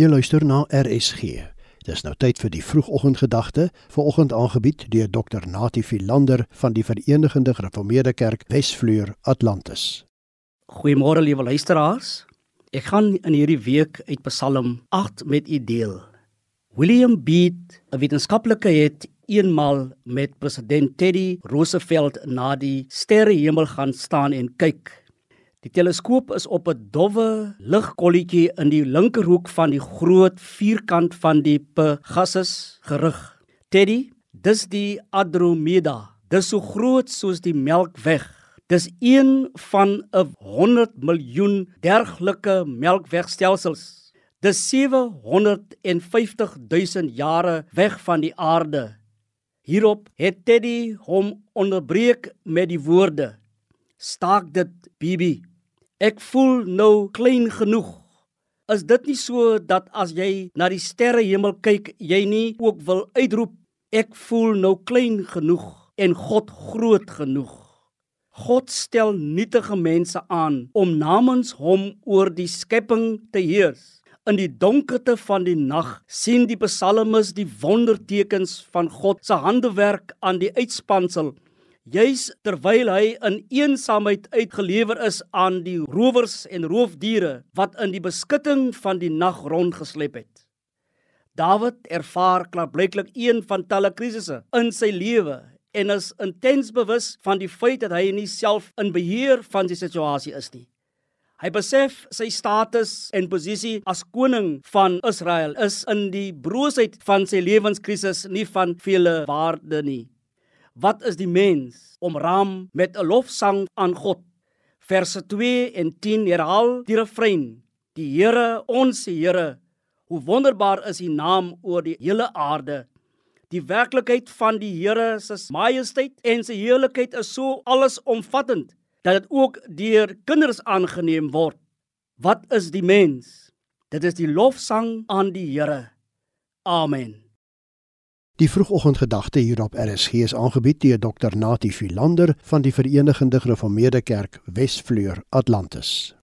Jy luister na RSG. Dis nou tyd vir die vroegoggendgedagte, vanoggend aangebied deur Dr. Natie Philander van die Verenigde Gereformeerde Kerk Wesvleur Atlantis. Goeiemôre liewe luisteraars. Ek gaan in hierdie week uit Psalm 8 met u deel. William Bede, 'n wetenskaplike het eenmal met president Teddy Roosevelt na die sterrehemel gaan staan en kyk. Die teleskoop is op 'n dowwe ligkolletjie in die linkerhoek van die groot vierkant van die Pegasus gerig. Teddy, dis die Andromeda. Dis so groot soos die Melkweg. Dis een van 'n 100 miljoen dergelike melkwegstelsels. Dis 750 000 jare weg van die aarde. Hierop het Teddy hom onderbreek met die woorde: "Staak dit, Bibi." Ek voel nou klein genoeg. Is dit nie so dat as jy na die sterrehemel kyk, jy nie ook wil uitroep ek voel nou klein genoeg en God groot genoeg. God stel nietige mense aan om namens hom oor die skepping te heers. In die donkerte van die nag sien die psalmis die wondertekens van God se handewerk aan die uitspansel juis terwyl hy in eensaamheid uitgelewer is aan die rowers en roofdiere wat in die beskutting van die nag rondgeslep het. Dawid ervaar klaarblyklik een van talle krisisse in sy lewe en is intens bewus van die feit dat hy nie self in beheer van die situasie is nie. Hy besef sy status en posisie as koning van Israel is in die broosheid van sy lewenskrisis nie van vele waarde nie. Wat is die mens om raam met 'n lofsang aan God? Verse 2 en 10 herhaal die refrein: Die Here, ons Here, hoe wonderbaar is U naam oor die hele aarde. Die werklikheid van die Here se majesteit en sy heiligheid is so allesomvattend dat dit ook deur kinders aangeneem word. Wat is die mens? Dit is die lofsang aan die Here. Amen. Die vroegoggendgedagte hier op RSG is aangebied deur Dr. Natie Philander van die Verenigde Gereformeerde Kerk Wesvleur Atlantis.